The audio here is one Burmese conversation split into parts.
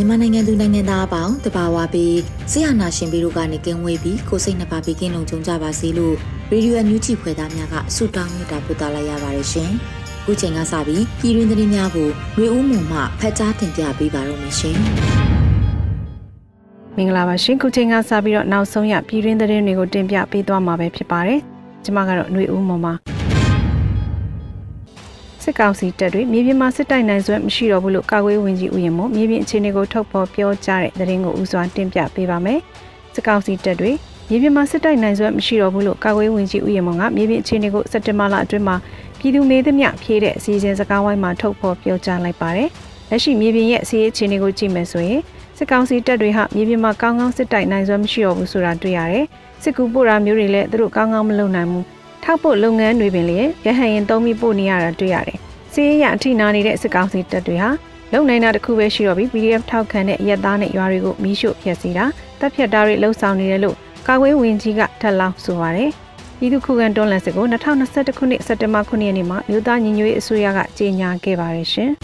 မြန်မာနိုင်ငံသူနိုင်ငံသားအပေါင်းတဘာဝပြီးဆရာနာရှင်ပြီးတို့ကနေကင်းဝေးပြီးကိုစိတ်နှပါပြီးကင်းလုံးကြုံကြပါစေလို့ရေဒီယိုအန်ယူဂျီဖွယ်သားများကဆုတောင်းမြတ်တာပို့သလာရပါတယ်ရှင်။အခုချိန်ကစပြီးပြည်တွင်းသတင်းများကိုမျိုးဦးမှုမှဖတ်ကြားတင်ပြပေးပါရမရှင်။မင်္ဂလာပါရှင်။ခုချိန်ကစပြီးတော့နောက်ဆုံးရပြည်တွင်းသတင်းတွေကိုတင်ပြပေးသွားမှာပဲဖြစ်ပါတယ်။ကျွန်မကတော့ຫນွေဦးမမ စစ်ကောင်စီတပ်တွေမြေပြင်မှာစစ်တိုက်နိုင်စွမ်းမရှိတော့ဘူးလို့ကာကွယ်ဝင်ကြီးဦးရင်မို့မြေပြင်အခြေအနေကိုထုတ်ဖော်ပြောကြားတဲ့သတင်းကိုဥစွာတင်ပြပေးပါမယ်။စစ်ကောင်စီတပ်တွေမြေပြင်မှာစစ်တိုက်နိုင်စွမ်းမရှိတော့ဘူးလို့ကာကွယ်ဝင်ကြီးဦးရင်မို့ကမြေပြင်အခြေအနေကိုစက်တင်ဘာလအတွင်းမှာပြည်သူမေးသမျှဖြေးတဲ့အစည်းအဝေးစကားဝိုင်းမှာထုတ်ဖော်ပြောကြားလိုက်ပါတယ်။လက်ရှိမြေပြင်ရဲ့အစည်းအခြေအနေကိုကြည့်မယ်ဆိုရင်စစ်ကောင်စီတပ်တွေဟာမြေပြင်မှာကောင်းကောင်းစစ်တိုက်နိုင်စွမ်းမရှိတော့ဘူးဆိုတာတွေ့ရတယ်။စစ်ကူပို့တာမျိုးတွေလည်းသူတို့ကောင်းကောင်းမလုပ်နိုင်ဘူး။ ထောက်ပို့လုပ်ငန်းတွေပင်လည်းရဟန်ရင်သုံးပြီးပို့နေရတာတွေ့ရတယ်။စီးရအထိနာနေတဲ့စစ်ကောင်စီတပ်တွေဟာလုံနိုင်တာတစ်ခုပဲရှိတော့ပြီး PDF ထောက်ခံတဲ့ရက်သားနဲ့ရွာတွေကိုမီးရှို့ဖျက်ဆီးတာတပ်ဖြတ်တာတွေလှုံ့ဆော်နေတယ်လို့ကာကွယ်ဝင်ကြီးကထပ်လောင်းဆိုပါတယ်။ပြည်သူ့ခုခံတွန်းလှန်စစ်ကို2021ခုနှစ်စက်တင်ဘာ9ရက်နေ့မှာမြို့သားညီညွတ်ရေးအစိုးရကကြေညာခဲ့ပါတယ်ရှင်။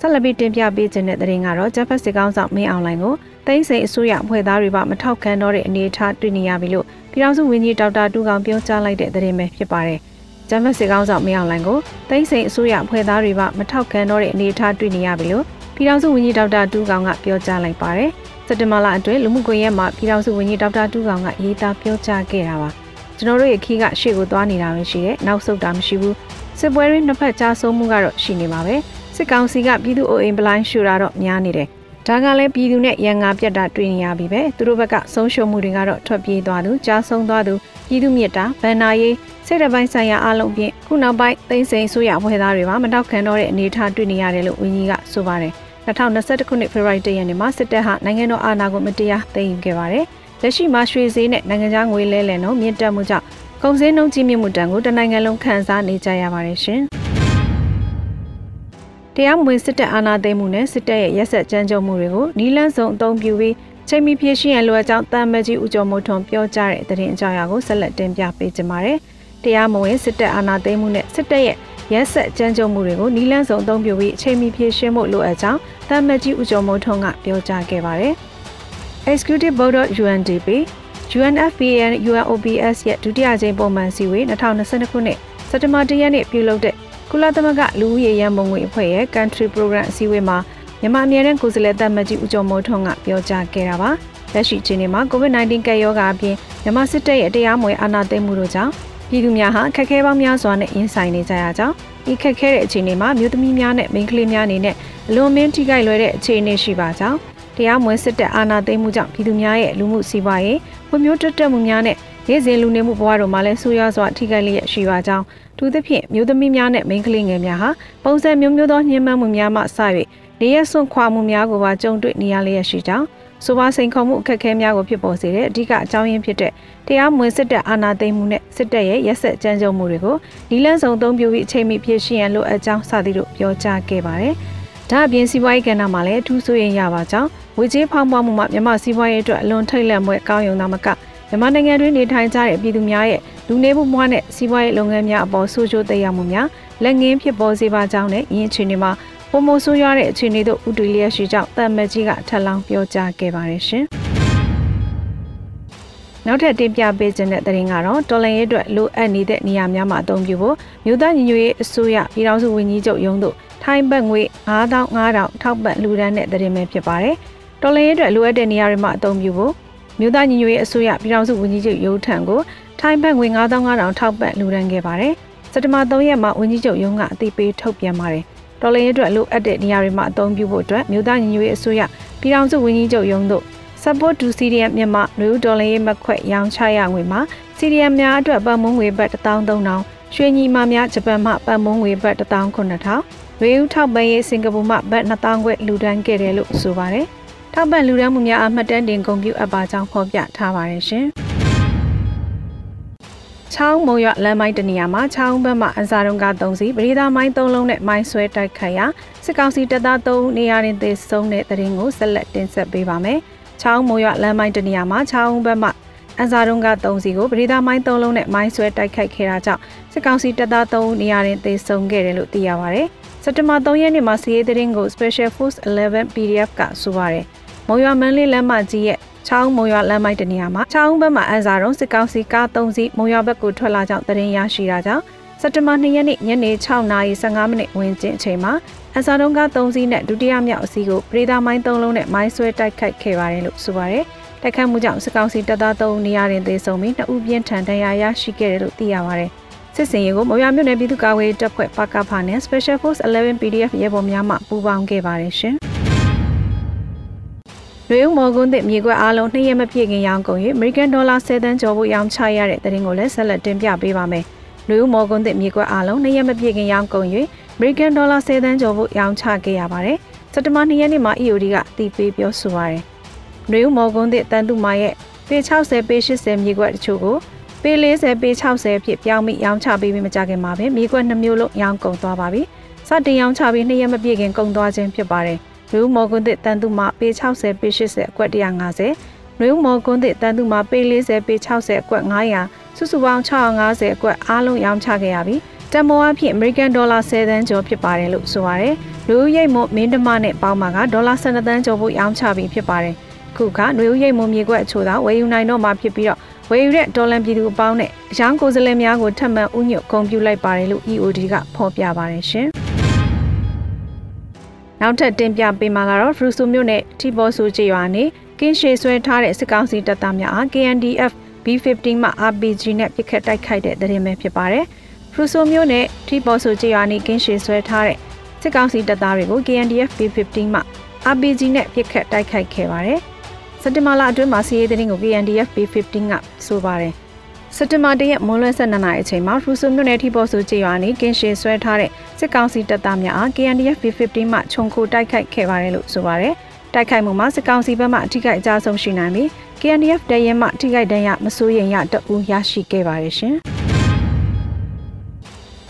ဆက်လက်ပြီးတင်ပြပေးခြင်းတဲ့သတင်းကတော့ဂျပန်စစ်ကောင်ဆောင်မင်းအောင်လိုင်ကိုတိုင်းစိန်အစိုးရဖွဲ့သားတွေပါမထောက်ခံတော့တဲ့အနေအထားတွေ့နေရပြီလို့ ပြည်ထောင်စုဝန်ကြီးဒေါက်တာတူကောင်ပြောကြားလိုက်တဲ့သတင်းပဲဖြစ်ပါတယ်။ဂျပန်စစ်ကောင်ဆောင်မင်းအောင်လိုင်ကိုတိုင်းစိန်အစိုးရဖွဲ့သားတွေပါမထောက်ခံတော့တဲ့အနေအထားတွေ့နေရပြီလို့ပြည်ထောင်စုဝန်ကြီးဒေါက်တာတူကောင်ကပြောကြားလိုက်ပါတယ်။စက်တင်ဘာလအတွင်းလူမှုကွန်ရက်မှာပြည်ထောင်စုဝန်ကြီးဒေါက်တာတူကောင်ကရေးသားပြောကြားခဲ့တာပါ။ကျွန်တော်တို့ရဲ့ခီးကရှေ့ကိုသွားနေတာပဲရှိတယ်။နောက်ဆုတ်တာမရှိဘူး။စစ်ပွဲရင်းနှစ်ဖက်ကြားဆုံးမှုကတော့ရှိနေပါပဲ။စစ်ကောင်စီကပြည်သူ့အိုအိမ်ပလိုင်းရှူတာတော့များနေတယ် ဒါကလည်းပြည်သူနဲ့ရန်ငါပြတ်တာတွေ့နေရပြီပဲသူတို့ဘက်ကဆုံးရှုံးမှုတွေကတော့ထွက်ပြေးသွားသူကြားဆုံးသွားသူပြည်သူမြစ်တာဗန်နာရေးစစ်တပ်ပိုင်းဆိုင်ရာအလုံးဖြင့်ခုနောက်ပိုင်းသိမ်းစိန်ဆိုရဖွဲ့သားတွေပါမတောက်ခံတော့တဲ့အနေအထားတွေ့နေရတယ်လို့ဝန်ကြီးကဆိုပါတယ်2021ခုနှစ်ဖေဖော်ဝါရီလရက်နေ့မှာစစ်တပ်ဟာနိုင်ငံတော်အာဏာကိုမတရားသိမ်းယူခဲ့ပါတယ်လက်ရှိမှာရွှေဈေးနဲ့နိုင်ငံခြားငွေလဲလှယ်နှုန်းမြင့်တက်မှုကြောင့်ကုန်စည်နှုန်းကြီးမြင့်မှုတန်ကိုတနိုင်ငံလုံးခံစားနေကြရပါတယ်ရှင်။ တရားမဝင်စစ်တပ်အာဏာသိမ်းမှုနဲ့စစ်တပ်ရဲ့ရက်စက်ကြမ်းကြုတ်မှုတွေကိုနီးလန်းဆောင်အသုံးပြုပြီးချိန်မီဖြည့်ရှင်းရလိုအပ်ကြောင်းတမ်မကြီးဦးကျော်မိုးထွန်းပြောကြားတဲ့သတင်းအကြောင်းအရာကိုဆက်လက်တင်ပြပေးကြပါမယ်။တရားမဝင်စစ်တပ်အာဏာသိမ်းမှုနဲ့စစ်တပ်ရဲ့ရက်စက်ကြမ်းကြုတ်မှုတွေကိုနီးလန်းဆောင်အသုံးပြုပြီးချိန်မီဖြည့်ရှင်းမှုလိုအပ်ကြောင်းတမ်မကြီးဦးကျော်မိုးထွန်းကပြောကြားခဲ့ပါတယ်။ Executive Board of UNDP UNFPA and UNOPS ရဲ့ဒုတိယကြိမ်ပုံမှန်စည်းဝေး2022ခုနှစ်စက်တင်ဘာ10ရက်နေ့ပြုလုပ်တဲ့ ကုလသမဂ္ဂလူဦးရေရန်ပုံငွေအဖွဲ့ရဲ့ Country Program အစည်းအဝေးမှာမြန်မာအမြဲတမ်းကိုယ်စားလှယ်တပ်မကြီးဦးကျော်မိုးထွန်းကပြောကြားခဲ့တာပါ။လက်ရှိအချိန်မှာ COVID-19 ကပ်ရောဂါအပြင်မြန်မာစစ်တပ်ရဲ့တရားမဝင်အာဏာသိမ်းမှုတို့ကြောင့်ပြည်သူများဟာခက်ခဲပေါင်းများစွာနဲ့ရင်ဆိုင်နေကြရကြောင်းဤခက်ခဲတဲ့အခြေအနေမှာမြို့သမီးများနဲ့မိန်းကလေးများအနေနဲ့အလွန်မင်းထိခိုက်လွယ်တဲ့အခြေအနေရှိပါကြောင်းတရားမဝင်စစ်တပ်အာဏာသိမ်းမှုကြောင့်ပြည်သူများရဲ့လူမှုစီးပွားရေးဖွံ့ဖြိုးတိုးတက်မှုများနဲ့ နေ့စဉ်လူနေမှုဘဝတို့မှာလည်းဆိုးရွားစွာထိခိုက်လျက်ရှိပါကြောင်းသူသဖြင့်မျိုးသမီးများနဲ့မိန်းကလေးငယ်များဟာပုံစံမျိုးမျိုးသောညှဉ်းပန်းမှုများမှစ၍နေရဆွန့်ခွာမှုများကိုပါကြုံတွေ့နေရလျက်ရှိကြောင်းဆိုပါစိန်ခေါ်မှုအခက်အခဲများကိုဖြစ်ပေါ်စေတဲ့အဓိကအကြောင်းရင်းဖြစ်တဲ့တရားမဝင်စစ်တပ်အာဏာသိမ်းမှုနဲ့စစ်တပ်ရဲ့ရက်စက်ကြမ်းကြုတ်မှုတွေကိုနီလန်းဆောင်အသုံးပြုပြီးအချိန်မီဖြစ်ရှင်းရန်လိုအပ်ကြောင်းစသည်တို့ပြောကြားခဲ့ပါတယ်။ဒါအပြင်စီးပွားရေးကဏ္ဍမှာလည်းအထူးဆိုရင်ရပါကြောင်းဝေကြေးဖောင်းပွားမှုမှာမြန်မာစီးပွားရေးအတွက်အလွန်ထိတ်လန့်မွဲကောင်းရုံသာမက မြန်မာနိုင်ငံတွင်းနေထိုင်ကြတဲ့ပြည်သူများရဲ့လူနေမှုမွားနဲ့စီးပွားရေးလုပ်ငန်းများအပေါ်ဆိုးကျိုးသက်ရောက်မှုများလက်ငင်းဖြစ်ပေါ်စေပါကြောင်းနဲ့ယင်းအခြေအနေမှာပုံမဆိုးရွားတဲ့အခြေအနေတို့ဥတီလျက်ရှိကြောင်းတမ်မကြီးကထပ်လောင်းပြောကြားခဲ့ပါတယ်ရှင်။ငနောက်ထပ်တင်ပြပေးခြင်းတဲ့သတင်းကတော့တော်လန်ရေးအတွက်လိုအပ်နေတဲ့နေရာများမှာအသုံးပြုဖို့မြို့သားညီညွတ်ရေးအစိုးရပြည်ထောင်စုဝန်ကြီးချုပ်ရုံးတို့ထိုင်းဘတ်ငွေ9500ထောက်ပံ့လှူဒန်းတဲ့သတင်းပဲဖြစ်ပါတယ်။တော်လန်ရေးအတွက်လိုအပ်တဲ့နေရာတွေမှာအသုံးပြုဖို့ မြို့သားညီညွတ်ရေးအစိုးရပြည်ထောင်စုဝန်ကြီးချုပ်ရုံးထံကိုထိုင်းဘတ်ငွေ9500ထောက်ပံ့လှူဒန်းခဲ့ပါတယ်။စက်တဘာ3ရက်မှာဝန်ကြီးချုပ်ရုံးကအသိပေးထုတ်ပြန်ပါတယ်။တော်လန်ရေးအတွက်လိုအပ်တဲ့နေရာတွေမှာအသုံးပြုဖို့အတွက်မြို့သားညီညွတ်ရေးအစိုးရပြည်ထောင်စုဝန်ကြီးချုပ်ရုံးတို့ support to CDM မြန်မာလူဒေါ်လာရေးမခွက်ရောင်းချရငွေမှာ CDM များအတွက်ပတ်မုံငွေဘတ်13000ရွှေညီမများဂျပန်မှပတ်မုံငွေဘတ်19000ဝေဦးထောက်ပံ့ရေးစင်ကာပူမှဘတ်2000ခွဲလူဒန်းခဲ့တယ်လို့ဆိုပါတယ်။ ထောက်ပံ့လူဒန်းမှုများအမှတ်တမ်းတင်ဂုဏ်ပြုအပ်ပါကြောင်းဖော်ပြထားပါတယ်ရှင်။ချောင်းမုံရလမ်းမိုင်းတနေရာမှာချောင်းဘက်မှအန်စာတုံးက3စီပရိသာမိုင်း3လုံးနဲ့မိုင်းဆွဲတိုက်ခိုက်ရာစစ်ကောင်စီတပ်သား3နေရာတွင်သေဆုံးတဲ့တရင်ကိုဆက်လက်တင်ဆက်ပေးပါမယ်။ချောင်းမိုးရွလမ်းမိုင်းတနေရာမှာချောင်းဘက်မှအန်စာတုံးက3စီကိုပရိသာမိုင်း3လုံးနဲ့မိုင်းဆွဲတိုက်ခိုက်ခဲ့တာကြောင့်စစ်ကောင်စီတပ်သား3နေရာတွင်သေဆုံးခဲ့တယ်လို့သိရပါဗျ။စက်တဘာ3ရက်နေ့မှာစီးရဲသတင်းကို Special Force 11 PDF ကဆိုပါတယ်။ မုံရွာမန်းလေးလမ်းမကြီးရဲ့ချောင်းမုံရွာလမ်းမိုက်တနေရာမှာချောင်းဘက်မှာအန်စာတုံးစစ်ကောင်စီကား3စီးမုံရွာဘက်ကိုထွက်လာကြောင်းသတင်းရရှိတာကြောင့်စက်တဘာ2ရက်နေ့ညနေ6:15မိနစ်ဝန်းကျင်အချိန်မှာအစားတုံးက3စီးနဲ့ဒုတိယမြောက်အစီးကိုပရိသာမိုင်း3လုံးနဲ့မိုင်းဆွဲတိုက်ခိုက်ခဲ့ပါတယ်လို့ဆိုပါတယ်။တိုက်ခိုက်မှုကြောင့်စစ်ကောင်စီတပ်သား3နေရာတွင်သေဆုံးပြီး2ဦးပြင်းထန်ဒဏ်ရာရရှိခဲ့တယ်လို့သိရပါတယ်။စစ်စင်ရေးကိုမရမြို့နယ်ပြည်သူ့ကာကွယ်တပ်ဖွဲ့ပကဖာနဲ့ Special Force 11 PDF ရဲဘော်များမှပူးပေါင်းခဲ့ပါတယ်ရှင်။ ရွေးဦးမော်ကွန်းသစ်မြေကွက်အားလုံးနှစ်ရက်မပြည့်ခင်ရောင်းကုန်၍ American Dollar 10သန်းကျော်ဖို့ရောင်းချရတဲ့တဲ့ရင်ကိုလည်းဆက်လက်တင်ပြပေးပါမယ်။လူဦးမော်ကွန်းသစ်မြေကွက်အားလုံးနှစ်ရက်မပြည့်ခင်ရောင်းကုန်၍ American Dollar 10သန်းကျော်ဖို့ရောင်းချခဲ့ရပါတယ်။စက်တဘာ2ရက်နေ့မှာ EOD ကတီးပေးပြောဆိုပါတယ်။လူဦးမော်ကွန်းသစ်တန်တုမာရဲ့ပေ60ပေ80မြေကွက်တချို့ကိုပေ40ပေ60အဖြစ်ပြောင်းပြီးရောင်းချပေးပြီးမကြခင်မှာပဲမြေကွက်2မျိုးလုံးရောင်းကုန်သွားပါပြီ။စတင်ရောင်းချပြီးနှစ်ရက်မပြည့်ခင်ကုန်သွားခြင်းဖြစ်ပါတယ်။ လူဦးမော်ကွန်းသစ်တန်တုမာပေ60ပေ80အကွက်150နွေဦးမော်ကွန်းသစ်တန်သူမှာပေ40ပေ60အကွက်900စုစုပေါင်း650အကွက်အားလုံးရောင်းချခဲ့ရပြီးတန်မိုးအဖြစ် American Dollar 10သန်းကျော်ဖြစ်ပါတယ်လို့ဆိုပါတယ်။လူဦးရိတ်မမင်းတမနဲ့ပေါင်းမှာကဒေါ်လာ12သန်းကျော်ဖို့ရောင်းချပြီးဖြစ်ပါတယ်။ခုကနွေဦးရိတ်မမြေကွက်အချို့သာဝယ်ယူနိုင်တော့မှာဖြစ်ပြီးတော့ဝယ်ယူတဲ့ဒေါ်လာပြည်သူအပေါင်းနဲ့အရောင်းကိုယ်စားလှယ်များကိုထပ်မံဥညွတ်ဂုဏ်ပြုလိုက်ပါတယ်လို့ EOD ကဖော်ပြပါတယ်ရှင်။ နောက်ထပ်တင်ပြပေးမှာကတော့ဖရူဆိုမြို့နယ်ထီဘောဆူကျေးရွာနေကင်းရှေဆွဲထားတဲ့စစ်ကောင်စီတပ်သားများအား KNDF B15 မှ RPG နဲ့ပစ်ခတ်တိုက်ခိုက်တဲ့သတင်းပဲဖြစ်ပါတယ်။ဖရူဆိုမျိုးနဲ့ထီပေါ်ဆိုကျေးရွာနီကင်းရှည်ဆွဲထားတဲ့စစ်ကောင်စီတပ်သားတွေကို KNDF B15 မှ RPG နဲ့ပစ်ခတ်တိုက်ခိုက်ခဲ့ပါတယ်။စက်တင်ဘာလအတွင်းမှာစီးရေးသတင်းကို KNDF B15 ကဆိုပါတယ်။ စက်တင်ဘာတရက်မွန်းလွဲ12နာရီအချိန်မှာဖရူဆိုမြို့နယ်ထီပေါ်ဆိုကျေးရွာနီကင်းရှည်ဆွဲထားတဲ့စစ်ကောင်စီတပ်သားများအား KNDF B15 မှခြုံခိုတိုက်ခိုက်ခဲ့ပါတယ်လို့ဆိုပါတယ်။တိုက်ခိုက်မှုမှာစစ်ကောင်စီဘက်မှအထိကအကြဆုံးရှိနိုင်ပြီး KNDF တရဲမှထိခိုက်ဒဏ်ရမစိုးရင်ရတအူးရရှိခဲ့ပါတယ်ရှင်။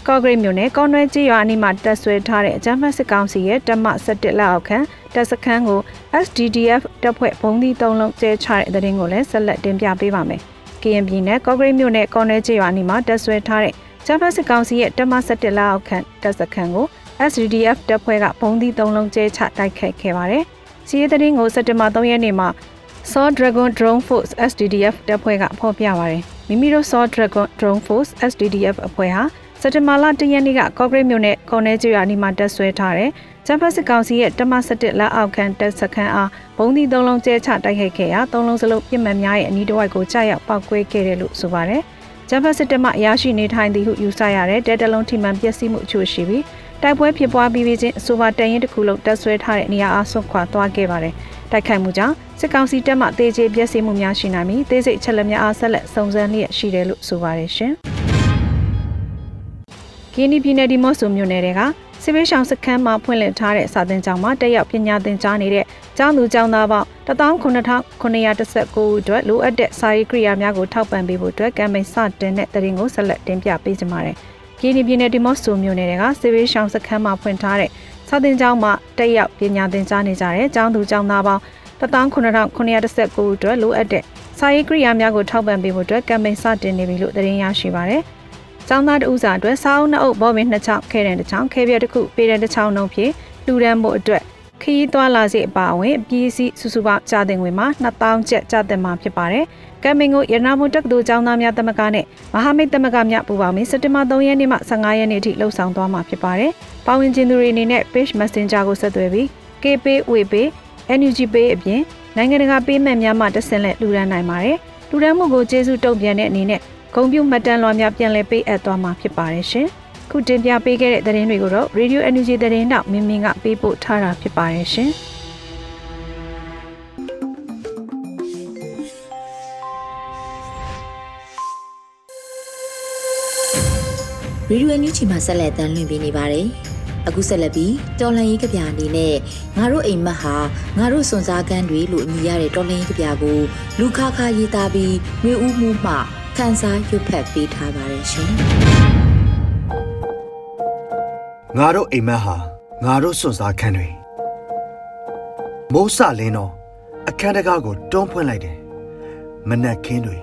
ကော့ဂရိတ်မြို့နယ်ကော်နွဲကြီးရွာအနီးမှာတက်ဆွဲထားတဲ့အကြမ်းဖက်စစ်ကောင်စီရဲ့တပ်မ17လက်အောက်ခံတပ်စခန်းကို SDDF တပ်ဖွဲ့ဘုံသီး၃လုံးကျဲချတဲ့တဲ့ရင်ကိုလည်းဆက်လက်တင်ပြပေးပါမယ်။ KNB နဲ့ကော့ဂရိတ်မြို့နယ်ကော်နွဲကြီးရွာအနီးမှာတက်ဆွဲထားတဲ့ဂျပန်စစ်ကောင်စီရဲ့တပ်မ17လက်အောက်ခံတပ်စခန်းကို SDDF တပ်ဖွဲ့ကဘုံသီး၃လုံးကျဲချတိုက်ခိုက်ခဲ့ပါတယ်။စီးရဲတဲ့ရင်ကိုစက်တင်ဘာ3ရက်နေ့မှာ Saw Dragon Drone Force SDDF တပ်ဖွဲ့ကဖော်ပြပါရယ်မိမိတို့ Saw Dragon Drone Force SDDF အဖွဲ့ဟာစက်တဘာလ၁ရက်နေ့ကကော့ဂရိတ်မြို့နယ်ကော်နယ်ကျွာနီမှာတက်ဆွဲထားတဲ့ ဂျပန်စစ်ကောင်စီရဲ့တမ17လက်အောက်ခံတပ်စခန်းအားဘုံဒီ၃လုံးကျဲချတိုက်ခိုက်ခဲ့ရာ၃လုံးစလုံးပြစ်မှတ်များရဲ့အနီးတစ်ဝိုက်ကိုကြာရောက်ပောက်ကွဲခဲ့တယ်လို့ဆိုပါတယ်။ဂျပန်စစ်တပ်မှရရှိနေထိုင်သည်ဟုယူဆရတဲ့တဲတလုံးထိမှန်ပျက်စီးမှုအချို့ရှိပြီးတိုက်ပွဲဖြစ်ပွားပြီးပြီးချင်းအဆိုပါတရင်တစ်ခုလုံးတက်ဆွဲထားတဲ့နေရာအားဆွတ်ခွာသွားခဲ့ပါတယ်။တိုက်ခိုက်မှုကြောင့်စစ်ကောင်စီတပ်မှတေကျေပြည့်စုံမှုများရှိနိုင်ပြီးသေးစိတ်ချက်လက်များအားဆက်လက်စုံစမ်းလျက်ရှိတယ်လို့ဆိုပါတယ်ရှင်။ကင်းဒီပြည်နယ်ဒီမော့ဆိုမြို့နယ်တွေက စစ်ပေးရှောင်စခန်းမှာဖွင့်လှစ်ထားတဲ့စာသင်ကျောင်းမှာတက်ရောက်ပညာသင်ကြားနေတဲ့ကျောင်းသူကျောင်းသားပေါင်း18919ဦးအတွက်လိုအပ်တဲ့စာရေးကိရိယာများကိုထောက်ပံ့ပေးဖို့အတွက်ကမ်ပိန်းစတင်တဲ့တရင်ကိုဆက်လက်တင်ပြပေးကြပါမယ်။ကင်းဒီပြည်နယ်ဒီမော့ဆိုမြို့နယ်တွေကစစ်ပေးရှောင်စခန်းမှာဖွင့်ထားတဲ့စာသင်ကျောင်းမှာတက်ရောက်ပညာသင်ကြားနေကြတဲ့ကျောင်းသူကျောင်းသားပေါင်း18919အတွက်လိုအပ်တဲ့စာရေးကိရိယာများကိုထောက်ပံ့ပေးဖို့အတွက်ကမ်ပိန်းစတင်နေပြီလို့သတင်းရရှိပါရယ်။ ကျောင်းသားတဦးစာအတွက်စာအုပ်နှစ်အုပ်ဘောမင်းနှစ်ချောင်းခဲတဲ့တစ်ချောင်းခဲပြတစ်ခုပေတဲ့တစ်ချောင်းနှုံးဖြင့်လူဒန်းဖို့အတွက်ခရီးသွားလာစေအပါအဝင်ပြည်စည်းစုစုပေါင်းကြာတင်ငွေမှာ2000ကျပ်ကြာတင်မှာဖြစ်ပါတယ်။ကမ်မင်ကိုရနာမွန်တက္ကသိုလ်ကျောင်းသားများသမဂ္ဂနဲ့မဟာမိတ်သမဂ္ဂများပူးပေါင်းပြီးစက်တင်ဘာ3ရက်နေ့မှ15ရက်နေ့ထိလှုပ်ဆောင်သွားမှာဖြစ်ပါတယ်။ပါဝင်ခြင်းသူတွေအနေနဲ့ Page Messenger ကိုဆက်သွယ်ပြီး KPay Waypay NUG Pay အပြင်နိုင်ငံတကာပေးမှတ်များမှတက်ဆင်လက်လူဒန်းနိုင်ပါတယ်။လူဒန်းမှုကိုကျေးဇူးတုံ့ပြန်တဲ့အနေနဲ့ ဂုံပြူမှတ်တမ်းလွှာများပြန်လည်ပေးအပ်သွားမှာဖြစ်ပါတယ်ရှင်။ခုတင်ပြပေးခဲ့တဲ့သတင်းတွေကိုတော့ Radio NUG သတင်းတောက်မင်းမင်းကပေးပို့ထားတာဖြစ်ပါတယ်ရှင်။ရေဒီယိုအန်ယူချီမှာဆက်လက်တမ်းလွှင့်ပေးနေပါတယ်။အခုဆက်လက်ပြီးတော်လှန်ရေးကြပြအနေနဲ့ငါတို့အိမ်မက်ဟာငါတို့စွန်စားကန်းတွေလို့အမည်ရတဲ့တော်လှန်ရေးကြပြကိုလူခါခါရေးသားပြီးမျိုးဦးမှုမှ ခန်းစားရွတ်ဖတ်ပေးထားပါတယ်ရှင်။ငါတို့အိမ်မက်ဟာငါတို့စွန်စားခန်းတွေမိုးစလင်းတော့အခန်းတကားကိုတွန်းဖွင့်လိုက်တယ်။မနက်ခင်းတွေ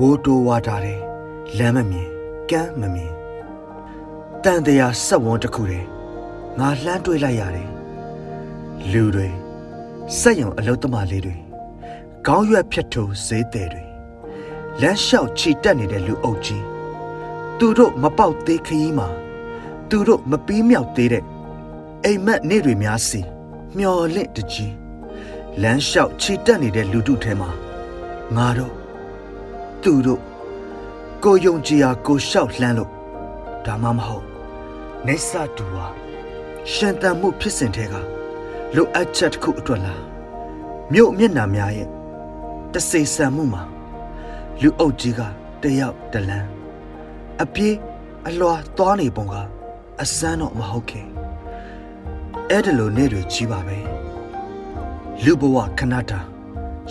ဝိုးတိုးဝါထားတယ်။လမ်းမမြင်ကမ်းမမြင်တန်တရားဆက်ဝန်းတစ်ခုတည်းငါလှမ်းတွေးလိုက်ရတယ်လူတွေစက်ယုံအလုတ်သမားလေးတွေခေါင်းရွက်ဖြတ်ထိုးဈေးတယ်တွေ လမ်းလျှောက်ချီတက်နေတဲ့လူအုပ်ကြီးသူတို့မပေါက်သေးခရီးမှာသူတို့မပြီးမြောက်သေးတဲ့အိမ်မက်နေ့တွေများစီမျော်လင့်တကြီးလမ်းလျှောက်ချီတက်နေတဲ့လူတို့ထဲမှာငါတို့သူတို့ကိုယုံကြည်ရာကိုလျှောက်လှမ်းလို့ဒါမှမဟုတ်နေဆာတူဟာရှင်တန်မှုဖြစ်စဉ်ထဲကလိုအပ်ချက်တစ်ခုအတွက်လားမြို့မျက်နှာများရဲ့တစေဆန်မှုမှာ လူအုပ်ကြီးကတယောက်တလန်းအပြေးအလွာသွားနေပုံကအစမ်းတော့မဟုတ်ခင်အဲ့ဒါလိုနေတွေကြီးပါပဲလူဘဝခဏတာ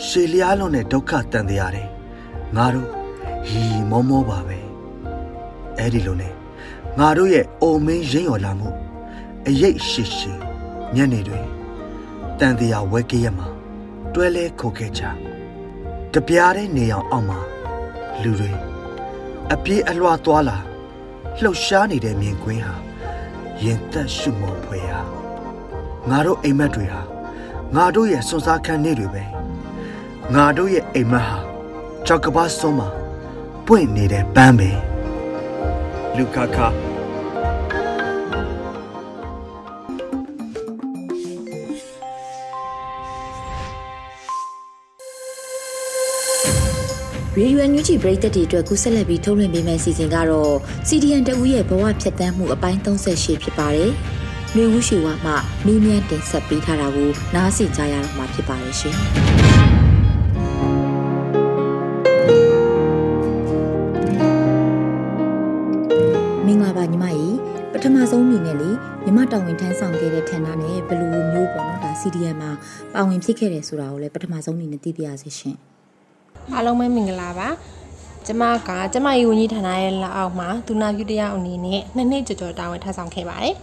ရှေလျားလုံးနဲ့ဒုက္ခတန်တရားတယ်ငါတို့ဟီမောမောပါပဲအဲ့ဒီလိုနဲ့ငါတို့ရဲ့အိုမင်းရင်းရော်လာမှုအရေးရှိရှိညနေတွင်တန်တရားဝဲကေးရမှာတွဲလဲခိုခဲ့ကြ တပြားတဲ့နေအောင်အောက်မှာလူတွေအပြေးအလွှာသွားလာလှုပ်ရှားနေတဲ့မြင်ကွင်းဟာရင်သက်ရှုမောဖွယ်ဟာငါတို့အိမ်မက်တွေဟာငါတို့ရဲ့စွန်စားခန်းနေတွေပဲငါတို့ရဲ့အိမ်မက်ဟာကြောက်ကပါဆုံးမှာပွင့်နေတဲ့ပန်းပဲလူခခ ရေဒီယိုညူချီပရိသတ်တွေအတွက်ကူးဆက်လက်ပြီးထုတ်လွှင့်ပေးမယ့်စီစဉ်ကတော့ CDN တဦးရဲ့ဘဝဖြတ်သန်းမှုအပိုင်း38ဖြစ်ပါတယ်။မျိုးဦးရှိဝါမှမင်းမြန်းတင်ဆက်ပေးထားတာကိုနားဆင်ကြရတော့မှာဖြစ်ပါတယ်ရှင်။မင်္ဂလာပါညီမကြီးပထမဆုံးအနေနဲ့လေညီမတောင်ဝင်ထမ်းဆောင်ခဲ့တဲ့ဌာနနဲ့ဘယ်လိုမျိုးပေါ့နော်ဒါ CDN မှာပါဝင်ဖြစ်ခဲ့တယ်ဆိုတာကိုလည်းပထမဆုံးအနေနဲ့သိပြရစီရှင်။ အားလုံးပဲမင်္ဂလာပါကျမကကျမရေဝန်ကြီးဌာနရဲ့လက်အောက်မှာဒုနာပြုတရားအနေနဲ့နှစ်နှစ်ကြော်ကြော်တာဝန်ထမ်းဆောင်ခဲ့ပါတယ်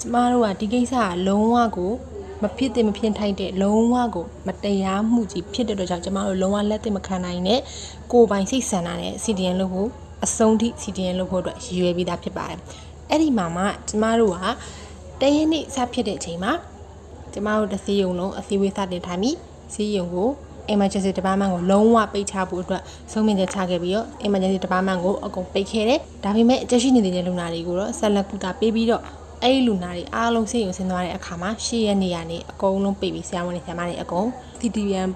ကျမတို့ကဒီကိစ္စကလုံးဝကိုမဖြစ်သင့်မဖြစ်ထိုက်တဲ့လုံးဝကိုမတရားမှုကြီးဖြစ်တဲ့အတွက်ကြောင့်ကျမတို့လုံးဝလက်သင့်မခံနိုင်တဲ့ကိုယ်ပိုင်စိတ်ဆန္ဒနဲ့ CDN လုပ်ဖို့အဆုံးထိ CDN လုပ်ဖို့အတွက်ရည်ရွယ်ပြီးသားဖြစ်ပါတယ်အဲ့ဒီမှာမှကျမတို့ကတရက်နေ့စဖြစ်တဲ့အချိန်မှာကျမတို့တစည်းရုံလုံးအစည်းအဝေးစတင်ထိုင်ပြီးစီးရုံကို emergency department ကိုလုံးဝပိတ်ချဖို့အတွက်ဆုံးဖြတ်ချက်ချခဲ့ပြီးတော့ emergency department ကိုအကုန်ပိတ်ခဲ့တယ်။ဒါပေမဲ့အကျရှိနေတဲ့လူနာတွေကိုတော့ဆက်လက်ကုသပေးပြီးတော့အဲ့ဒီလူနာတွေအားလုံးဆေးရုံဆင်းသွားတဲ့အခါမှာရှေ့ရက်နေရနေအကုန်လုံးပိတ်ပြီးဆရာဝန်တွေဆရာမတွေအကုန် CTVM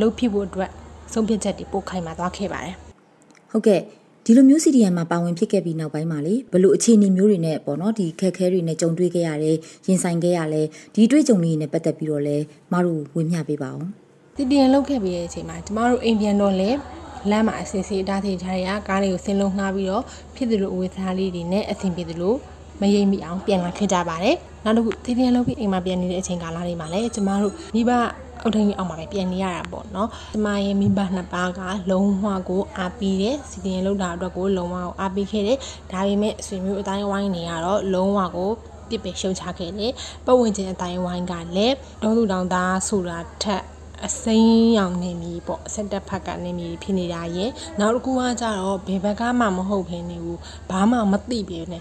လုပ်ဖြစ်ဖို့အတွက်ဆုံးဖြတ်ချက်တွေပို့ခိုင်းมาသွားခဲ့ပါတယ်။ဟုတ်ကဲ့ဒီလိုမျိုး CDM မှာပါဝင်ဖြစ်ခဲ့ပြီးနောက်ပိုင်းမှာလေဘလို့အခြေအနေမျိုးတွေနဲ့ပေါ့နော်ဒီခက်ခဲတွေနဲ့ကြုံတွေ့ခဲ့ရတယ်ရင်ဆိုင်ခဲ့ရလဲဒီတွေ့ကြုံလေးတွေနဲ့ပတ်သက်ပြီးတော့လဲမတို့ဝေမျှပေးပါအောင် တည်တည်လောက်ခဲ့ပြီးတဲ့အချိန်မှာကျမတို့အိမ်ပြန်တော့လဲလမ်းမှာအစီအစီအတားစီထားရကားလေးကိုဆင်းလုံးငှားပြီးတော့ဖြစ်သလိုအဝေးစားလေးတွေနဲ့အဆင်ပြေသလိုမရိပ်မိအောင်ပြန်လာခဲ့ကြပါတယ်နောက်တစ်ခုတည်တည်လောက်ပြီးအိမ်မှာပြန်နေတဲ့အချိန်ကာလလေးမှာလည်းကျမတို့မိဘအုတ်ထင်းကြီးအောင်မှာပဲပြန်နေရတာပေါ့နော်။ကျမရဲ့မိဘနှစ်ပါးကလုံးဝကိုအားပေးတယ်။စီတင်လောက်တာအတွက်ကိုလုံးဝကိုအားပေးခဲ့တယ်။ဒါပေမဲ့ဆွေမျိုးအတိုင်းဝိုင်းနေရတော့လုံးဝကိုပြစ်ပယ်ရှုံချခဲ့တယ်။ပတ်ဝန်းကျင်အတိုင်းဝိုင်းကလည်းတုံးသူတောင်သားဆိုတာထက် အစိမ်းရောင်နေမီပေါ့အဆက်တက်ဖက်ကနေမီဖြစ်နေတာရဲ့နောက်တစ်ခုကကြတော့ဘယ်ဘက်ကမှမဟုတ်ဘဲနေဘူးဘာမှမသိပြနေ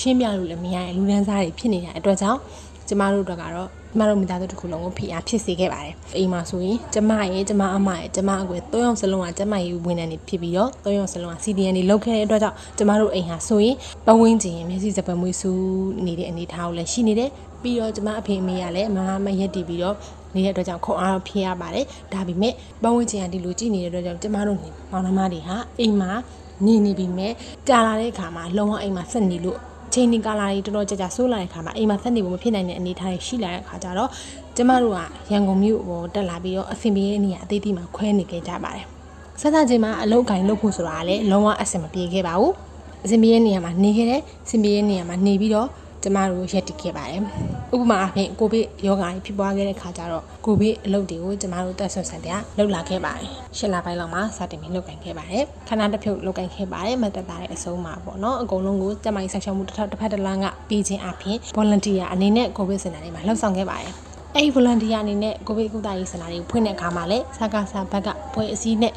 ရှင်းပြလို့လည်းမရရင်လူဒန်းစားတွေဖြစ်နေတဲ့အတွက်ကြောင့် ကျမတို့တို့ကတော့ကျမတို့မိသားစုတစ်ခုလုံးကိုဖိအားဖြစ်စေခဲ့ပါတယ်အိမ်မှာဆိုရင်ကျမရဲ့ကျမအမရဲ့ကျမအကွယ်၃ယောက်စလုံးကကျမရဲ့ဝန်ထမ်းတွေဖြစ်ပြီးတော့၃ယောက်စလုံးက CDN တွေလုပ်ခဲ့တဲ့အတွက်ကြောင့်ကျမတို့အိမ်ဟာဆိုရင်ပဝင်းကျင်မျက်စိစပယ်မွေးဆူနေတဲ့အနေအထားကိုလည်းရှိနေတယ်ပြီးတော့ကျမအဖေအမေကလည်းမမမရက်တည်ပြီးတော့နေတဲ့အတွက်ကြောင့်ခုံအားတော့ဖြစ်ရပါတယ်ဒါပေမဲ့ပဝင်းကျင်ကဒီလိုကြည့်နေတဲ့အတွက်ကြောင့်ကျမတို့မောင်နှမတွေဟာအိမ်မှာနေနေပြီမဲ့ကြာလာတဲ့အခါမှာလုံးဝအိမ်မှာဆက်နေလို့ ချိန်ဒီကာလာတွေတော်တော်ကြာကြာဆိုးလာတဲ့ခါမှာအိမ်မှာဆက်နေဖို့မဖြစ်နိုင်တဲ့အနေအထားတွေရှိလာတဲ့ခါကျတော့ကျမတို့ကရန်ကုန်မြို့ကိုတက်လာပြီးတော့အဆင်ပြေတဲ့နေရာအသေးသေးမှာခွဲနေခဲ့ကြပါတယ်။ဆက်စချင်းမှာအလုပ်ကိုင်လုပ်ဖို့ဆိုတာကလည်းလုံးဝအဆင်မပြေခဲ့ပါဘူး။အဆင်ပြေတဲ့နေရာမှာနေခဲ့တယ်။အဆင်ပြေတဲ့နေရာမှာနေပြီးတော့ ကျမတို့ရက်တည်ခဲ့ပါတယ်။ဥပမာအဖြစ်ကိုဗစ်ရောဂါကြီးဖြစ်ပွားခဲ့တဲ့ခါကျတော့ကိုဗစ်အလုပ်တွေကိုကျမတို့တက်ဆွတ်ဆန်တဲ့လှုပ်လာခဲ့ပါတယ်။ရှစ်လပိုင်းလောက်မှာစတင်ပြီးလှုပ်ကိုင်ခဲ့ပါတယ်။ခဏတစ်ဖြုတ်လှုပ်ကိုင်ခဲ့ပါတယ်။မတက်တာတဲ့အဆုံးမှာပေါ့နော်။အကုန်လုံးကိုကျမကြီးဆက်ရှောက်မှုတစ်ထပ်တစ်ဖက်တစ်လမ်းကပြီးခြင်းအပြင် volunteer အနေနဲ့ကိုဗစ်စင်တာတွေမှာလှုပ်ဆောင်ခဲ့ပါတယ်။အဲ့ဒီ volunteer အနေနဲ့ကိုဗစ်ကုသရေးစင်တာတွေကိုဖွင့်တဲ့အခါမှာလည်းစကားစာဘက်ကဖွဲ့အစည်းနဲ့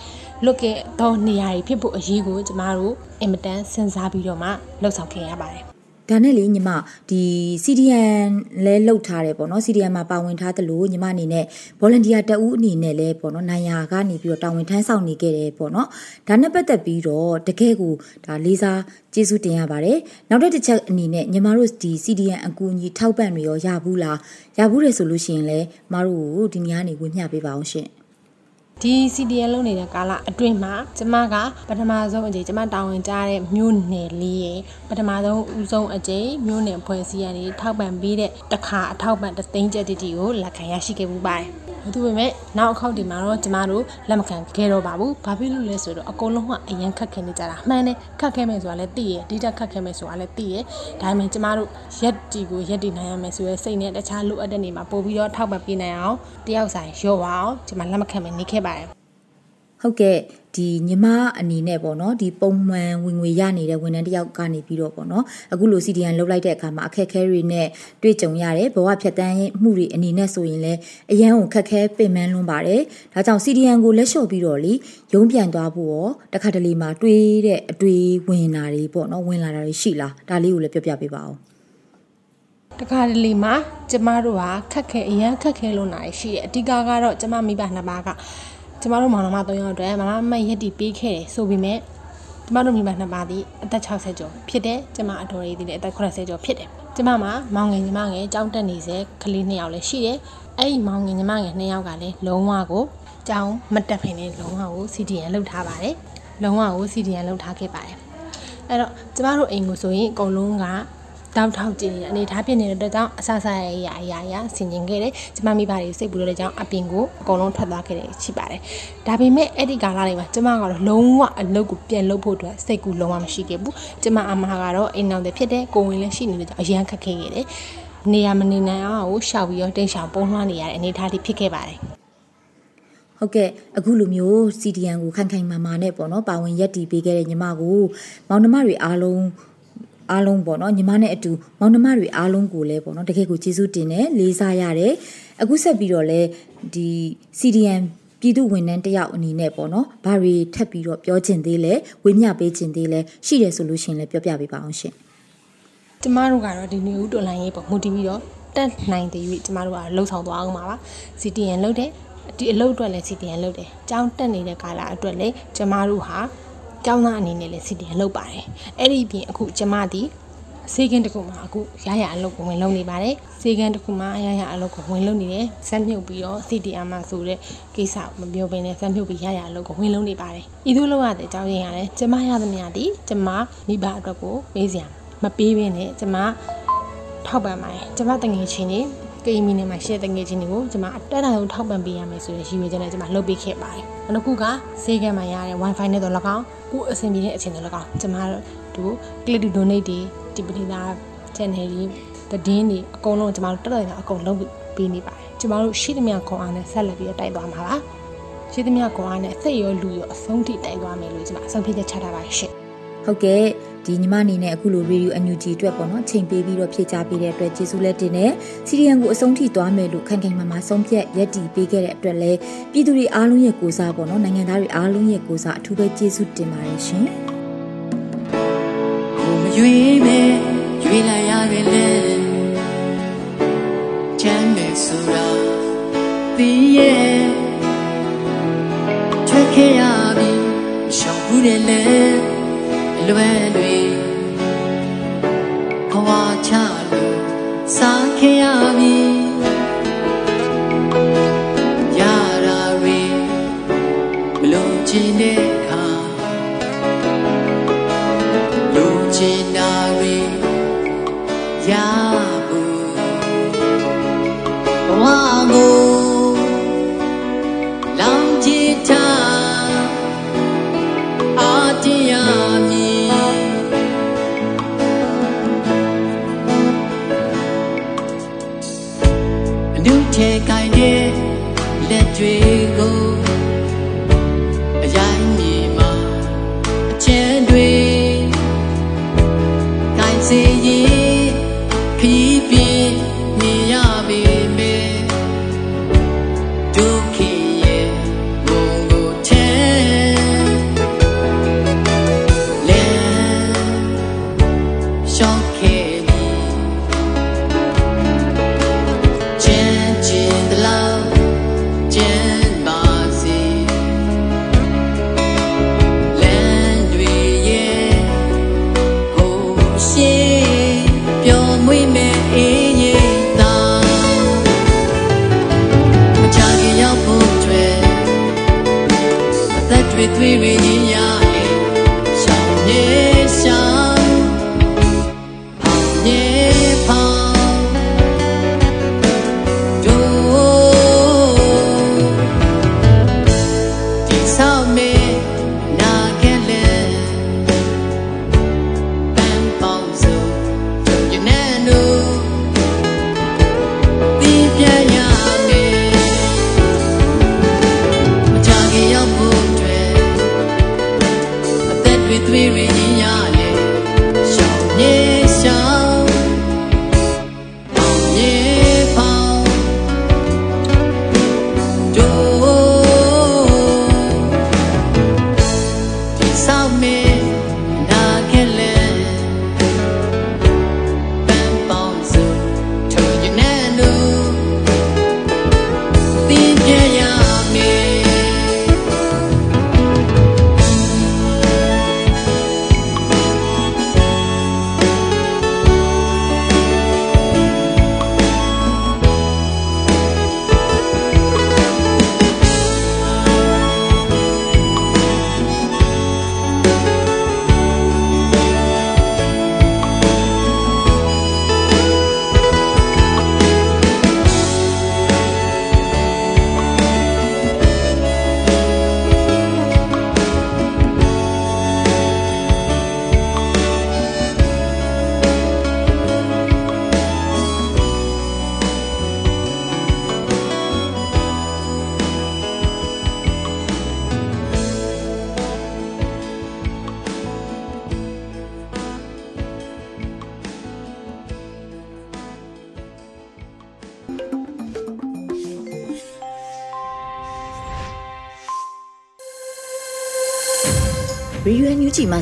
လွတ်ခဲ့သောနေရာတွေဖြစ်ဖို့အရေးကိုကျမတို့အင်မတန်စဉ်းစားပြီးတော့မှလှုပ်ဆောင်ခဲ့ရပါတယ် ဒါနဲ့လေညီမဒီ CDN လဲလှုပ်ထားတယ်ပေါ့နော် CDN မှာပါဝင်ထားသလိုညီမအနေနဲ့ volunteer တဦးအနေနဲ့လဲပေါ့နော်နိုင်ရာကနေပြီးတော့တာဝန်ထမ်းဆောင်နေခဲ့တယ်ပေါ့နော်ဒါနဲ့ပတ်သက်ပြီးတော့တကယ်ကိုဒါလေးစားကျေးဇူးတင်ရပါတယ်နောက်တစ်ချက်အနေနဲ့ညီမတို့ဒီ CDN အကူအညီထောက်ပံ့တွေရောရဘူးလားရဘူးတယ်ဆိုလို့ရှိရင်လဲမတို့ကိုဒီညနေဝင်မျှပေးပါအောင်ရှင် ဒီ CDN လုပ်နေတဲ့ကာလအတွင်းမှာကျမကပထမဆုံးအကြိမ်ကျမတာဝန်ကြားတဲ့မြို့နယ်လေးရဲ့ပထမဆုံးဦးဆုံးအကြိမ်မြို့နယ်ဖွဲ့စည်းရနေထောက်ပံ့ပေးတဲ့တခါအထောက်ပံ့တသိန်းကျပ်တီတီကိုလက်ခံရရှိခဲ့မှုပါတယ်။ဒါပေမဲ့နောက်အခောက်ဒီမှာတော့ကျမတို့လက်မခံခဲ့တော့ပါဘူး။ဘာဖြစ်လို့လဲဆိုတော့အကုန်လုံးကအရန်ခက်ခဲနေကြတာ။မှန်တယ်ခက်ခဲမယ်ဆိုတာလည်းသိရ။ဒီတက်ခက်ခဲမယ်ဆိုတာလည်းသိရ။ဒါပေမဲ့ကျမတို့ရက်တီကိုရက်တီနိုင်ရမယ်ဆိုရဲစိတ်နဲ့တခြားလိုအပ်တဲ့နေမှာပို့ပြီးတော့ထောက်ပံ့ပေးနိုင်အောင်တယောက်ဆိုင်ရော့ပါအောင်ကျမလက်မခံမယ်နေခဲ့ပါတယ်ဟုတ်ကဲ့ဒီညီမအနေနဲ့ပေါ့နော်ဒီပုံမှန်ဝင်ငွေရနေတဲ့ဝန်ထမ်းတယောက်ကနေပြီးတော့ပေါ့နော်အခုလို CDN လုတ်လိုက်တဲ့အခါမှာအခက်အခဲတွေနဲ့တွေ့ကြုံရတယ်ဘဝဖြတ်တန်းမှုတွေအနေနဲ့ဆိုရင်လည်းအရန်ကိုခက်ခဲပင်ပန်းလွန်းပါတယ်ဒါကြောင့် CDN ကိုလက်လျှော့ပြီးတော့လေရုံးပြန်သွားဖို့ရောတခါတလေမှာတွေးတဲ့အတွေးဝင်တာတွေပေါ့နော်ဝင်လာတာတွေရှိလားဒါလေးကိုလည်းပြောပြပေးပါဦးတခါတလေမှာကျမတို့ဟာခက်ခဲအရန်ခက်ခဲလို့နာရှိတယ်အဓိကကတော့ကျမမိဘနှစ်ပါးက ကျမတို့မောင်နှမ၃ယောက်အတွက်မမမရက်တီပေးခဲ့တယ်ဆိုပေမဲ့ကျမတို့မိဘနှစ်ပါးသည်အသက်60ကျော်ဖြစ်တယ်ကျမအတော်ရည်သည်လည်းအသက်80ကျော်ဖြစ်တယ်ကျမမှာမောင်ငယ်ညီမငယ်ကြောင်းတက်နေစေကလေးနှစ်ယောက်လည်းရှိတယ်အဲ့ဒီမောင်ငယ်ညီမငယ်နှစ်ယောက်ကလည်းလုံးဝကိုကြောင်းမတက်ဖိနေလုံးဝကို CDN လောက်ထားပါတယ်လုံးဝကို CDN လောက်ထားခဲ့ပါတယ်အဲ့တော့ကျမတို့အိမ်ကိုဆိုရင်အကုန်လုံးက တောက်ထောက်ကြည့်အနေထားဖြစ်နေတဲ့အတွက်ကြောင့်အဆဆရရအရာရဆင်ကျင်ခဲ့တယ်ကျမမိဘတွေစိတ်ပူတဲ့ကြောင့်အပြင်ကိုအကုန်လုံးထွက်သွားခဲ့တယ်ရှိပါတယ်ဒါပေမဲ့အဲ့ဒီကာလတွေမှာကျမကတော့လုံးဝအလုပ်ကိုပြန်လုပ်ဖို့အတွက်စိတ်ကူလုံးဝမရှိခဲ့ဘူးကျမအမကတော့အိမ်နောက်တဲ့ဖြစ်တဲ့ကိုဝင်လည်းရှိနေတဲ့ကြောင့်အရန်ခက်ခဲခဲ့တယ်နေရမနေနိုင်အောင်ကိုရှောက်ပြီးတော့တိတ်ရှောင်ပုံလွှမ်းနေရတဲ့အနေအထားတွေဖြစ်ခဲ့ပါတယ်ဟုတ်ကဲ့အခုလိုမျိုး CDN ကိုခိုင်ခိုင်မာမာနဲ့ပေါ့နော်ပါဝင်ရက်တီပေးခဲ့တဲ့ညီမကိုမောင်နှမတွေအားလုံး အားလုံးပေါ့နော်ညီမနဲ့အတူမောင်နှမတွေအားလုံးကိုလည်းပေါ့နော်တကယ်ကိုကျေးဇူးတင်တယ်လေးစားရတယ်အခုဆက်ပြီးတော့လည်းဒီ CDM ပြည်သူဝန်ထမ်းတယောက်အနေနဲ့ပေါ့နော်ဘာတွေထပ်ပြီးတော့ပြောချင်သေးလဲဝေမျှပေးချင်သေးလဲရှိတယ်ဆိုလို့ရှိရင်လည်းပြောပြပေးပါအောင်ရှင်ကျမတို့ကတော့ဒီနေဦးတော်လိုင်းရေးပေါ့မူတည်ပြီးတော့တက်နိုင်တဲ့၍ကျမတို့ကလှုပ်ဆောင်သွားအောင်ပါပါ CDN လုပ်တယ်ဒီအလုပ်အတွက်လည်း CDN လုပ်တယ်။ကြောင်းတက်နေတဲ့ကာလအတွက်လည်းကျမတို့ဟာ ကျောင်းသားအနေနဲ့လည်း CDN လုပ်ပါတယ်အဲ့ဒီပြင်အခုကျမဒီစေကင်းတစ်ခုမှာအခုရရအလုပ်ကိုဝင်လုပ်နေပါတယ်စေကင်းတစ်ခုမှာရရအလုပ်ကိုဝင်လုပ်နေတယ်စက်မြုပ်ပြီးတော့ CDM မှာဆိုတဲ့ကိစ္စမပြောဘဲနဲ့စက်မြုပ်ပြီးရရအလုပ်ကိုဝင်လုပ်နေပါတယ်ဤသို့လုပ်ရတဲ့အကြောင်းရင်းကလည်းကျမရသမျှဒီကျမမိဘအတွက်ကိုပေးစရာမပေးဘဲနဲ့ကျမထောက်ပံ့ပါတယ်ကျမတငယ်ချင်းနေ ကိမီနဲ့မှာရှယ်တငယ်ချင်းတွေကိုကျွန်မအတက်တာဆုံးထောက်ပံ့ပေးရမယ်ဆိုတဲ့ရည်ရွယ်ချက်နဲ့ကျွန်မလုပ်ပေးခဲ့ပါတယ်။နောက်တစ်ခုကဈေးကမှာရတဲ့ Wi-Fi နဲ့တော့၎င်းကိုအဆင်ပြေတဲ့အချိန်တွေ၎င်းကျွန်မတို့ click to donate တွေဒီပတိသား channel တွေတည်င်းတွေအကုန်လုံးကျွန်မတို့တက်တက်အကုန်လုံးပေးနေပါတယ်။ကျွန်မတို့ရှိသမျှခွန်အားနဲ့ဆက်လက်ပြီးတိုက်သွားမှာပါ။ရှိသမျှခွန်အားနဲ့စိတ်ရောလူရောအဆုံးထိတိုက်သွားမယ်လို့ကျွန်မအဆုံးဖြတ်ချက်ချထားပါတယ်ရှင့်။ဟုတ်ကဲ့ ဒီညီမအနေနဲ့အခုလိုရေဒီယိုအန်ယူဂျီအတွက်ပေါ့နော်ချိန်ပေးပြီးတော့ဖြည့်ချပေးတဲ့အတွက်ကျေးဇူးလက်တင်တယ်စီရီယန်ကိုအဆုံးထိသွားမယ်လို့ခိုင်ခိုင်မာမာဆုံးဖြတ်ရက်တီပေးခဲ့တဲ့အတွက်လည်းပြည်သူတွေအားလုံးရဲ့ကိုစားပေါ့နော်နိုင်ငံသားတွေအားလုံးရဲ့ကိုစားအထူးပဲကျေးဇူးတင်ပါတယ်ရှင်ကိုမရွေးမဲ့ရွေးလိုက်ရခဲ့လေရဲ့ထွက်ခဲ့ရပြီရှောင်ဘူးတယ်လေလွယ်တွေဘ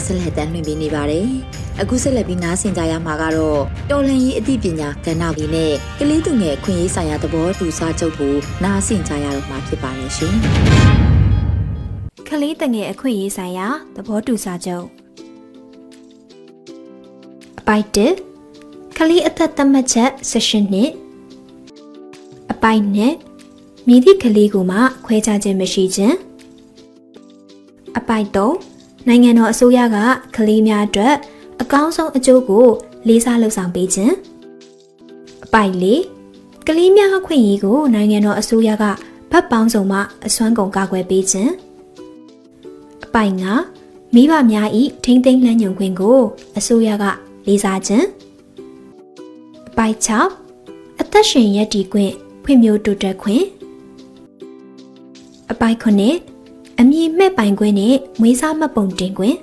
ဆက်လက်တမ်းလွှင့်ပေးနေပါတယ်။အခုဆက်လက်ပြီးနားဆင်ကြရမှာကတော့တော်လန်ရေးအသိပညာကဏ္ဍကြီးနဲ့ကလေးသူငယ်အခွင့်အရေးဆိုင်ရာသဘောတူစာချုပ်ကိုနားဆင်ကြရတော့မှာဖြစ်ပါတယ်ရှင်ခလေးတငယ်အခွင့်အရေးဆိုင်ရာသဘောတူစာချုပ်အပိုက်တစ်ခလေးအသက်သတ်မှတ်ချက် session နှစ်အပိုက်နဲ့မြည်သည့်ခလေးကိုမှခွဲခြားခြင်းမရှိခြင်းအပိုက်သုံး နိုင်ငံတော်အစိုးရကခလေးများအတွက်အကောင်းဆုံးအကျိုးကို လေးစားလှုပ်ဆောင်ပေးခြင်းအပိုက်လေးကလေးများအခွင့်အရေးကိုနိုင်ငံတော်အစိုးရကဗတ်ပေါင်းစုံမှအစွမ်းကုန်ကာကွယ်ပေးခြင်းအပိုင်ကမိဘများဤထိမ့်သိမ်းလမ်းညွန်ခွင့်ကို အစိုးရကလေးစားခြင်းအပိုင်6အသက်ရှင်ရည်တည်ခွင့်ဖွံ့ဖြိုးတိုးတက်ခွင့်အပိုင်9 အမည်မဲ့ပိုင်ခွင့်နဲ့မွေးစားမှတ်ပုံတင်ခွင့်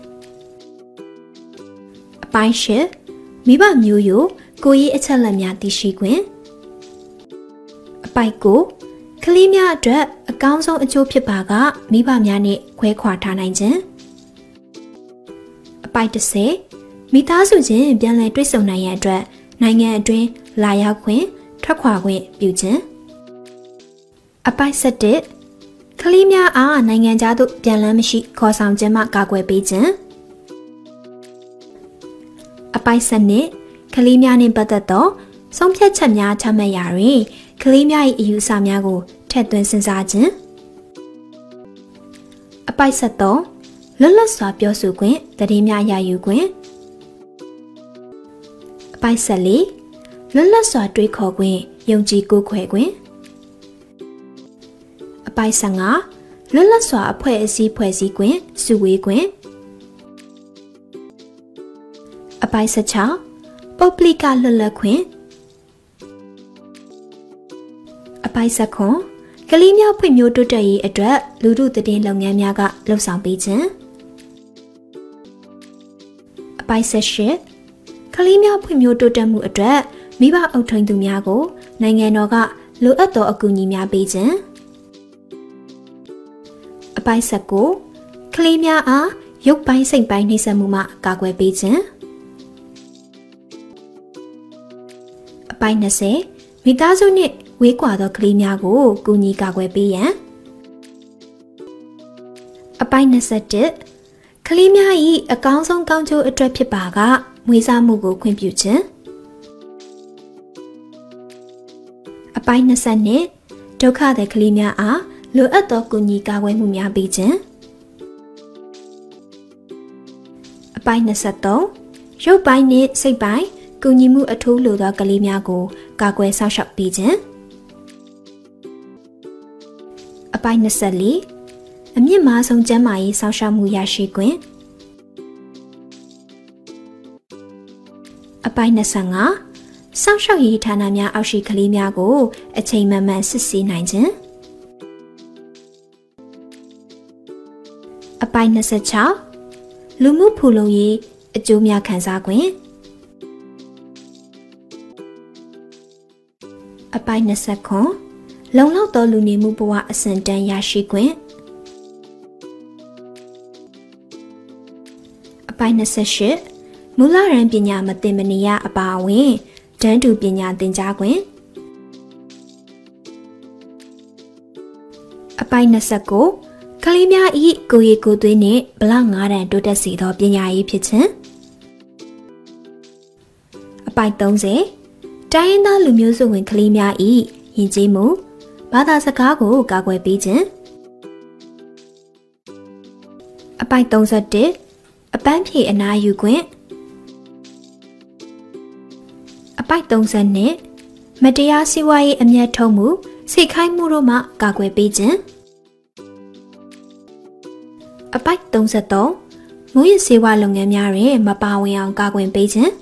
အပိုင်10မိဘမျိုးရိုးကိုရေးအချက်လက်များသိရှိခွင့်အပိုင်9ကလေးများအတွက်အကောင်းဆုံးအကျိုးဖြစ်ပါကမိဘများနဲ့ခွဲခွာထားနိုင်ခြင်းအပိုက်30မိသားစုချင်းပြန်လည်တွေ့ဆုံနိုင်ရန်အတွက်နိုင်ငံအတွင်းလာရောက်ခွင့်ထွက်ခွာခွင့်ပြုခြင်းအပိုက်7 ကလေးများအားနိုင်ငံသားတို့ပြန်လန်းမရှိခေါ်ဆောင်ခြင်းမှကာကွယ်ပေးခြင်းအပိုက်7ကလေးများနှင့်ပတ်သက်သောဆုံးဖြတ်ချက်များချမှတ်ရာတွင်ကလေးများ၏အယူအဆများကိုထည့်သွင်းစဉ်းစားခြင်းအပိုက်73လွတ်လပ်စွာပြောဆိုခွင့်တည်င်းများရယူခွင့်အပိုက်74လွတ်လပ်စွာတွေးခေါ်ခွင့်ယုံကြည်ကိုးခွဲခွင့်အ ပိုက်15လွတ်လပ်စွာအဖွဲ့အစည်းဖွဲ့စည်းခွင့်စုဝေးခွင့်အပိုက်16ပုဂ္ဂလိကလွတ်လပ်ခွင့်အပိုက်19ကလေးများဖွံ့ဖြိုးတိုးတက်ရေးအတွက်လူမှုတည်င်းလုပ်ငန်းများကလှုပ်ဆောင်ပေးခြင်းအပိုက်18ကလေးများဖွံ့ဖြိုးတိုးတက်မှုအတွက်မိဘအုပ်ထိန်သူများကို နိုင်ငံတော်ကလိုအပ်သောအကူအညီများပေးခြင်းအ ပိုက်19ကလေးများအားရုပ်ပိုင်းစိတ်ပိုင်းနှိမ့်ဆက်မှုမှကာကွယ်ပေးခြင်းအပိုက်20မိသားစုနှင့်ဝေးကွာသောကလေးများကိုကူညီကာကွယ်ပေးရန်အပိုက်21ကလေးများ၏အကောင်းဆုံးကောင်းကျိုးအတွက်ဖြစ်ပါကမွေးစားမှုကိုခွင့်ပြုခြင်းအပိုက်20နှစ်ဒုက္ခသည်ကလေးများအား လိုအပ်သောကူညီကာကွယ်မှုများပေးခြင်းအပိုက်23ရုပ်ပိုင်းနှင့်စိတ်ပိုင်းကူညီမှုအထူးလိုသောကလေးများကိုကာကွယ်ဆောက်ရှောက်ပေးခြင်းအပိုက်24အမြင့်မားဆုံးကျန်းမာရေးဆောက်ရှောက်မှုရရှိခွင့်အပိုက်25စောင့်ရှောက်ရေးဌာနများအောက်ရှိကလေးများကိုအချိန်မှန်မှန်စစ်ဆေးနိုင်ခြင်း အပိုက်26လူမှုဖူလုံရေးအကျိုးများခံစား권အပိုက်29လုံလောက်သောလူနေမှုဘဝအဆင့်တန်းရရှိ권အပိုက်28မူလရန်ပညာမသိမနေရအပါအဝင်တန်းတူပညာသင်ကြား권အပိုက်29 ကလေးများဤကိုရီကိုသွေးနှင့်ဘလ9တန်တိုးတက်စေသောပညာရေးဖြစ်ခြင်းအပိုက်30တိုင်းရင်းသားလူမျိုးစုဝင်ကလေးများဤယဉ်ကျေးမှုဘာသာစကားကိုကာကွယ်ပေးခြင်းအပိုက်31အပန်းဖြေအနာယူခွင့်အပိုက်32မတရားစီးပွားရေးအမျက်ထုတ်မှုစိတ်ခိုင်းမှုတို့မှကာကွယ်ပေးခြင်း အပိုက်33မူရစေဝါလုပ်ငန်းများတွင်မပါဝင်အောင်ကာကွယ်ပေးခြင်း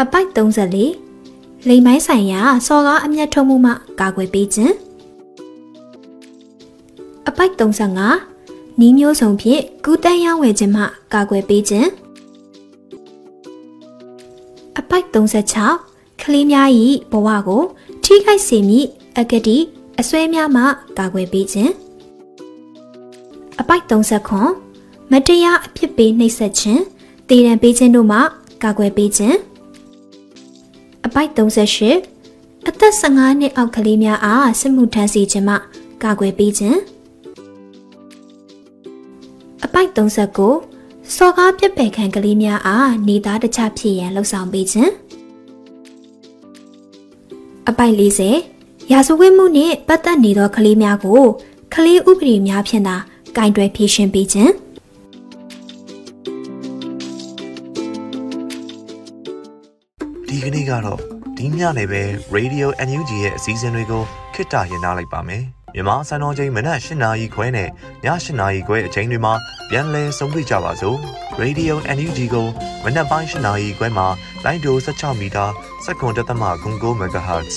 အပိုက်34လိမ်မိုင်းဆိုင်ရာစော်ကားအမျက်ထုတ်မှုမှကာကွယ်ပေးခြင်းအပိုက်35နီးမျိုးစုံဖြင့်ကူးတန်းရောင်းဝယ်ခြင်းမှကာကွယ်ပေးခြင်းအပိုက်36ကလေးများ၏ဘဝကို ထိခိုက်စေမည့်အကတိ အစွဲများမှကာကွယ်ပေးခြင်းအပိုက်39မတရားအဖြစ်ပေးနှိပ်စက်ခြင်းတည်ရန်ပေးခြင်းတို့မှကာကွယ်ပေးခြင်းအပိုက်38အသက်15နှစ်အောက်ကလေးများအားစစ်မှုထမ်းစီခြင်းမှကာကွယ်ပေးခြင်းအပိုက်39စော်ကားပြက်ပယ်ခံကလေးများအားနေသားတခြားဖြစ်ရန်လှုံ့ဆော်ပေးခြင်းအပိုက်40 ရာဇဝတ်မှုနှင့်ပတ်သက်နေသောကလေးများကိုကလေးဥပဒေများဖြင့်သာကင်တွယ်ဖြေရှင်းပေးခြင်းဒီကနေ့ကတော့ဒီညနေပဲ Radio NUG ရဲ့အစည်းအဝေးကိုခਿੱတရရလိုက်ပါမယ်မြန်မာစံတော်ချိန်မနက်၈နာရီခွဲနဲ့ည၈နာရီခွဲအချိန်တွေမှာပြန်လည်ဆုံးဖြတ်ကြပါစို့ Radio NUG ကိုမနက်ပိုင်း၈နာရီခွဲမှာလိုင်းဒို16မီတာစက္ကန့်တသမ9 MHz